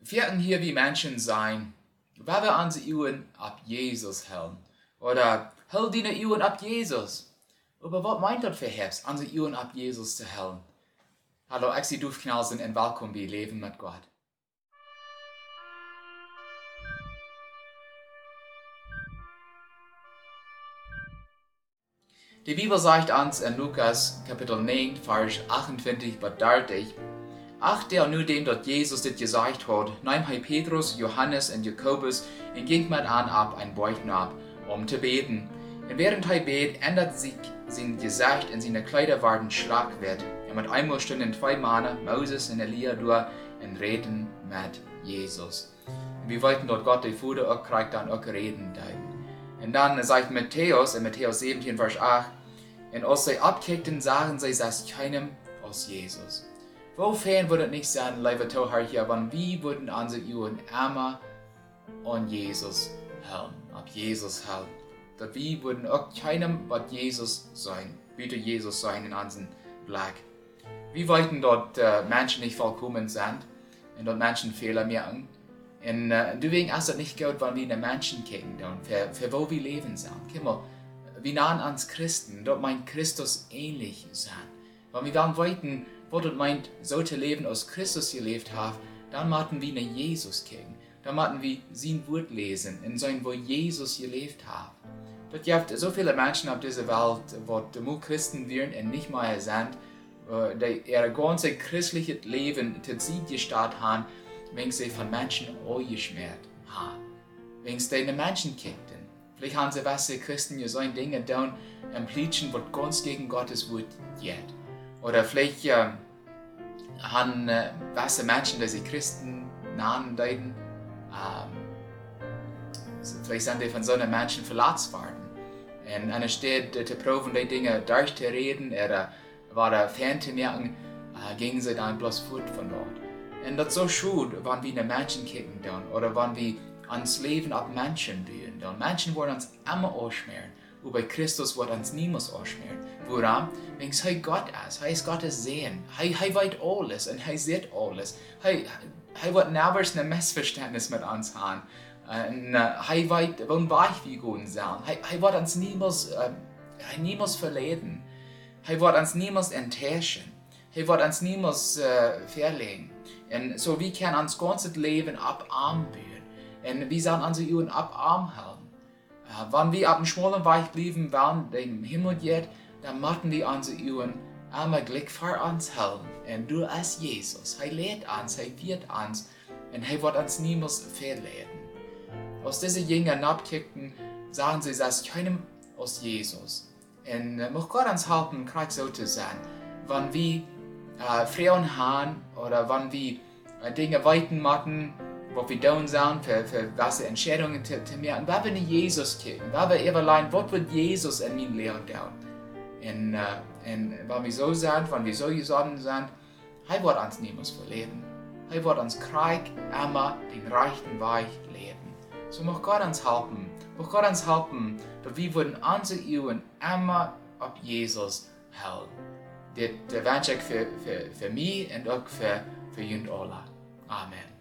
werden hier wie Menschen sein, weil wir unsere Uhren ab Jesus hellen. Oder hell deine Uhren ab Jesus. Aber was meint das für Herbst, unsere Uhren ab Jesus zu hellen? Hallo, Dufknalsen und willkommen bei Leben mit Gott. Die Bibel sagt uns in Lukas Kapitel 9, Vers 28 bis 30, Ach, der nur dem, dass Jesus das gesagt hat, nahm hij Petrus, Johannes und Jakobus und ging mit an ab ein Beuchten ab, um zu beten. Und während er bet, ändert sich sein Gesicht und seine Kleider waren schlagwert. Und mit einmal standen zwei Männer, Moses und Elia, durch und reden mit Jesus. Und wir wollten dort Gott die Fude auch kriegt dann auch reden. Und dann sagt Matthäus, in Matthäus 17, Vers 8, und als sie abkickten, sagen sie, dass keinem aus Jesus. Wofern würde es nicht sein, liebe Zuhörer, wenn wir würden unsere Uhren immer an Jesus halten, ab Jesus halten. Dass wir würden auch keinem but Jesus sein, bitte Jesus sein in unserem Blick. Wir wollten dort äh, Menschen nicht vollkommen sind und dort Menschen Fehler merken. Und äh, deswegen ist es nicht gut, wenn wir in den Menschen kicken, für, für wo wir leben sind. Guck mal, wir nahen ans Christen, dort meint Christus ähnlich sein. Wenn wir dann wollten, du meint, so zu leben, als Christus gelebt hat, dann machten wir nach Jesus kicken. Dann machten wir sein Wort lesen, in sein, wo Jesus gelebt hat. Dort gibt so viele Menschen auf dieser Welt, wo die Christen werden und nicht mehr sind, die ihr ganzes christliches Leben zu sie gestartet haben, wenn sie von Menschen angeschmiert haben. Wenn sie den Menschen kickten. Vielleicht haben sie was Christen ja so Dinge tun, und preachen, was ganz gegen Gottes Wort geht. Oder vielleicht äh, haben äh, weiße Menschen, die sich Christen nahen deuten, ähm, vielleicht sind die von so einem Menschen verletzt worden. Und anstatt äh, zu proben, die Dinge durchzureden oder war fernzumerken, äh, gingen sie dann bloß fort von dort. Und das ist so schön, wenn wir in Menschen kicken dann, oder wenn wir ans Leben ab Menschen. Dann Menschen wollen uns immer ausschmieren. Bei Christus wird uns niemals ausschmieren. Warum? Weil er Gott ist. Er ist Gottes Sehen. Er, weiß alles und er sieht alles. Er, wird niemals ein Missverständnis mit uns haben. Er weiß, wann weich wir gehen sollen. Er, wird uns niemals, äh, niemals verleiden. Er wird uns niemals enttäuschen. Er wird uns niemals äh, verlegen. Und so wie können uns ganzes Leben abarm werden. Und wir sollen unsere Uhren abarm halten. Uh, wenn wir ab dem schmalen Weich blieben, während dem Himmel geht, dann machen wir unsere Uhren einmal Glück für uns halten. Und du als Jesus, er lädt uns, er wird uns und er wird uns niemals verleiten. Aus diesen Jüngern abkickten, sagen sie, dass keinem aus Jesus. Und äh, muss Gott uns helfen, gerade so zu sein. Wenn wir äh, Frauen haben oder wenn wir äh, Dinge weiten machen, sollen, für, für was Entscheidungen zu, zu machen. Was wir Jesus kicken, was wir allein, was wird Jesus in meinem Leben tun? Und, äh, und wenn wir so sind, wenn wir so gesonnen sind, er wird uns niemals verleben. Er wird uns Krieg immer den rechten Weg leben. So muss Gott uns helfen. Muss Gott uns helfen, dass wir würden unsere Uhren immer auf Jesus halten. Das wünsche ich für, für, für mich und auch für, für jeden alle. Amen.